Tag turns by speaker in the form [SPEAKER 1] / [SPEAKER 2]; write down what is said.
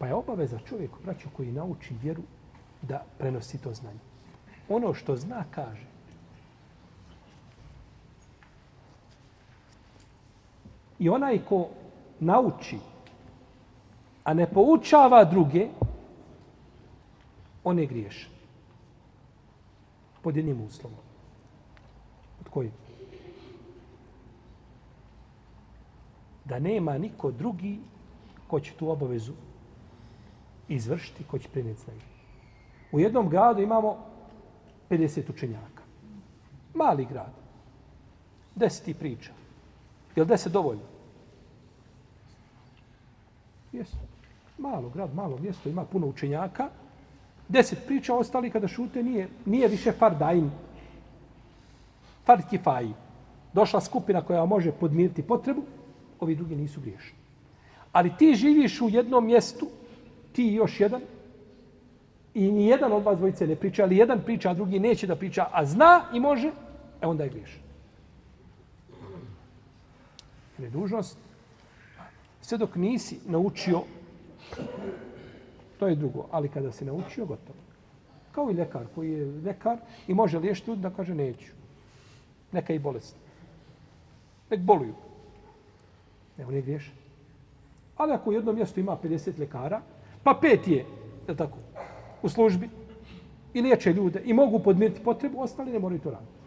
[SPEAKER 1] Pa je obaveza čovjeku, braću, koji nauči vjeru, da prenosi to znanje. Ono što zna, kaže. I onaj ko nauči, a ne poučava druge, on je griješan. Pod jednim uslovom. Od kojim? Da nema niko drugi ko će tu obavezu izvršiti, ko će prenijeti znanje. U jednom gradu imamo 50 učenjaka. Mali grad. Deset i priča. Je li deset dovoljno? Jesu. Malo grad, malo mjesto, ima puno učenjaka. Deset priča, ostali kada šute nije, nije više fardajn. Fard kifaji. Došla skupina koja može podmiriti potrebu, ovi drugi nisu griješni. Ali ti živiš u jednom mjestu, ti i još jedan, i ni jedan od vas dvojice ne priča, ali jedan priča, a drugi neće da priča, a zna i može, e onda je griješan. Jer je dužnost, sve dok nisi naučio, to je drugo, ali kada si naučio, gotovo. Kao i lekar koji je lekar i može liješiti ljudi da kaže neću. Neka i bolest. Nek boluju. Ne, on je griješan. Ali ako u jednom mjestu ima 50 lekara, pa pet je, je tako, u službi, i liječe ljude, i mogu podmiriti potrebu, ostali ne moraju to raditi.